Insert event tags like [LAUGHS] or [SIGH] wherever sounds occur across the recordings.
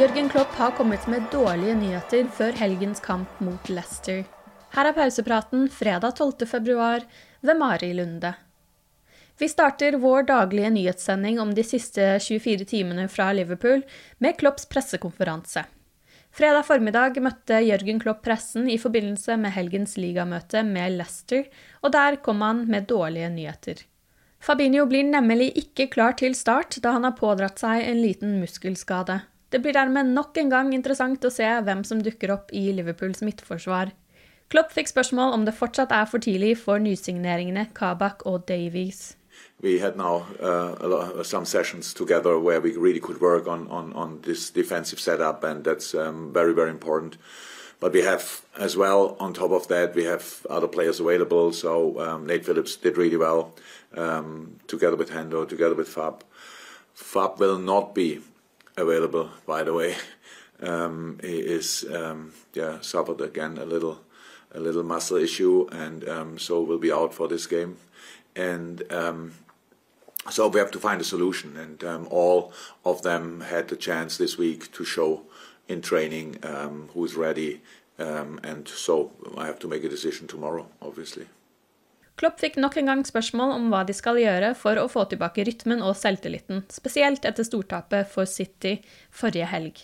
Jørgen Klopp har kommet med dårlige nyheter før helgens kamp mot Leicester. Her er pausepraten fredag 12. februar ved Mari Lunde. Vi starter vår daglige nyhetssending om de siste 24 timene fra Liverpool med Klopps pressekonferanse. Fredag formiddag møtte Jørgen Klopp pressen i forbindelse med helgens ligamøte med Leicester, og der kom han med dårlige nyheter. Fabinho blir nemlig ikke klar til start, da han har pådratt seg en liten muskelskade. Det blir dermed nok en gang interessant å se hvem som dukker opp i Liverpools midtforsvar. Klopp fikk spørsmål om det fortsatt er for tidlig for nysigneringene Kabak og Davies. we had now uh, a lot, some sessions together where we really could work on, on, on this defensive setup, and that's um, very, very important. But we have as well, on top of that, we have other players available. So um, Nate Phillips did really well um, together with Hendo, together with Fab. Fab will not be available, by the way. Um, he is um, yeah suffered again a little a little muscle issue, and um, so will be out for this game. And um, so we have to find a solution, and um, all of them had the chance this week to show in training um, who's ready, um, and so I have to make a decision tomorrow, obviously. Klopp fikk nok en gang spørsmål om hva de skal gjøre for å få tilbake rytmen og selvtilliten, spesielt etter stortapet for City forrige helg.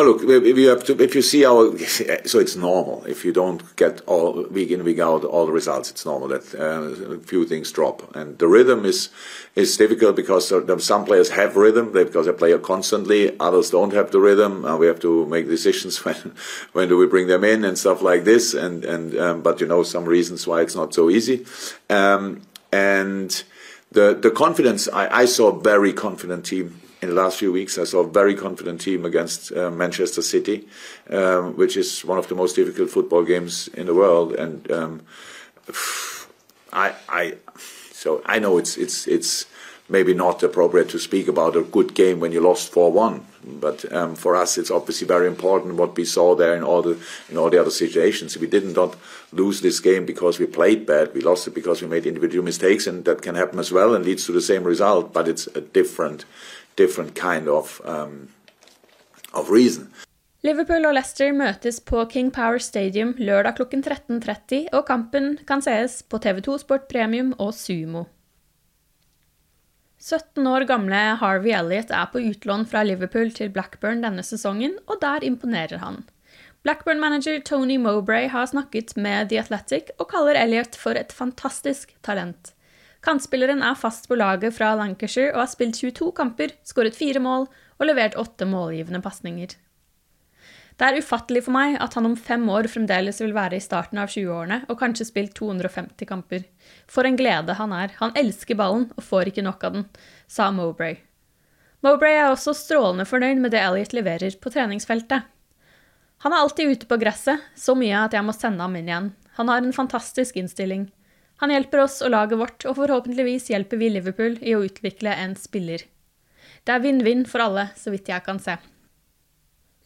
Oh, look, if you have to, if you see our, [LAUGHS] so it's normal. If you don't get all week in week out all the results, it's normal that uh, a few things drop. And the rhythm is is difficult because some players have rhythm because they play constantly. Others don't have the rhythm. Uh, we have to make decisions [LAUGHS] when when do we bring them in and stuff like this. And and um, but you know some reasons why it's not so easy. Um, and the the confidence I, I saw a very confident team in the last few weeks, I saw a very confident team against uh, Manchester City, um, which is one of the most difficult football games in the world. And um, [SIGHS] I, I, so I know it's it's it's maybe not appropriate to speak about a good game when you lost four one, but um, for us it's obviously very important what we saw there in all the in all the other situations. We did not lose this game because we played bad. We lost it because we made individual mistakes, and that can happen as well and leads to the same result. But it's a different different kind of, um, of reason. Liverpool og Leicester møtes på King Power Stadium lørdag klokken 13.30, og kampen kan sees på TV2 Sport Premium og Sumo. 17 år gamle Harvey Elliot er på utlån fra Liverpool til Blackburn denne sesongen, og der imponerer han. Blackburn-manager Tony Mowbray har snakket med The Athletic og kaller Elliot for et fantastisk talent. Kantspilleren er fast på laget fra Lancashire og har spilt 22 kamper, skåret fire mål og levert åtte målgivende pasninger. Det er ufattelig for meg at han om fem år fremdeles vil være i starten av 20-årene og kanskje spilt 250 kamper. For en glede han er. Han elsker ballen og får ikke nok av den, sa Mowbray. Mowbray er også strålende fornøyd med det Elliot leverer på treningsfeltet. Han er alltid ute på gresset, så mye at jeg må sende ham inn igjen. Han har en fantastisk innstilling. Han hjelper oss og laget vårt, og forhåpentligvis hjelper vi Liverpool i å utvikle en spiller. Det er vinn-vinn for alle, så vidt jeg kan se.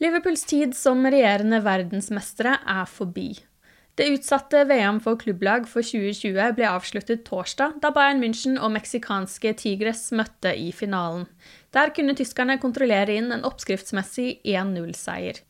Liverpools tid som regjerende verdensmestere er forbi. Det utsatte VM for klubblag for 2020 ble avsluttet torsdag, da Bayern München og meksikanske Tigres møtte i finalen. Der kunne tyskerne kontrollere inn en oppskriftsmessig 1-0-seier.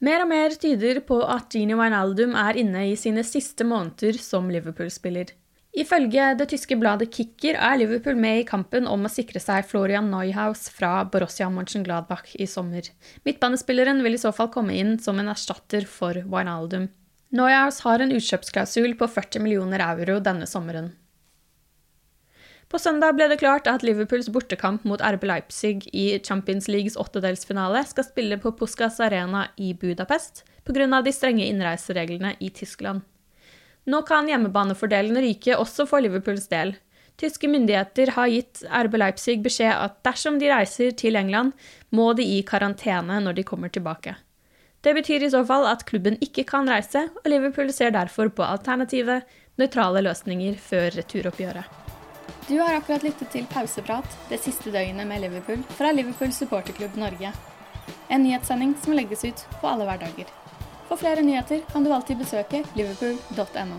Mer og mer tyder på at Gini Wijnaldum er inne i sine siste måneder som Liverpool-spiller. Ifølge det tyske bladet Kicker er Liverpool med i kampen om å sikre seg Florian Neuhaus fra Borussia Mönchengladbach i sommer. Midtbanespilleren vil i så fall komme inn som en erstatter for Wijnaldum. Neuhaus har en utkjøpsklausul på 40 millioner euro denne sommeren. På søndag ble det klart at Liverpools bortekamp mot RB Leipzig i Champions Leagues åttedelsfinale skal spille på Puskas Arena i Budapest pga. de strenge innreisereglene i Tyskland. Nå kan hjemmebanefordelen ryke også for Liverpools del. Tyske myndigheter har gitt RB Leipzig beskjed at dersom de reiser til England, må de i karantene når de kommer tilbake. Det betyr i så fall at klubben ikke kan reise, og Liverpool ser derfor på alternative, nøytrale løsninger før returoppgjøret. Du har akkurat lyttet til Pauseprat det siste døgnet med Liverpool fra Liverpool supporterklubb Norge. En nyhetssending som legges ut på alle hverdager. For flere nyheter kan du alltid besøke liverpool.no.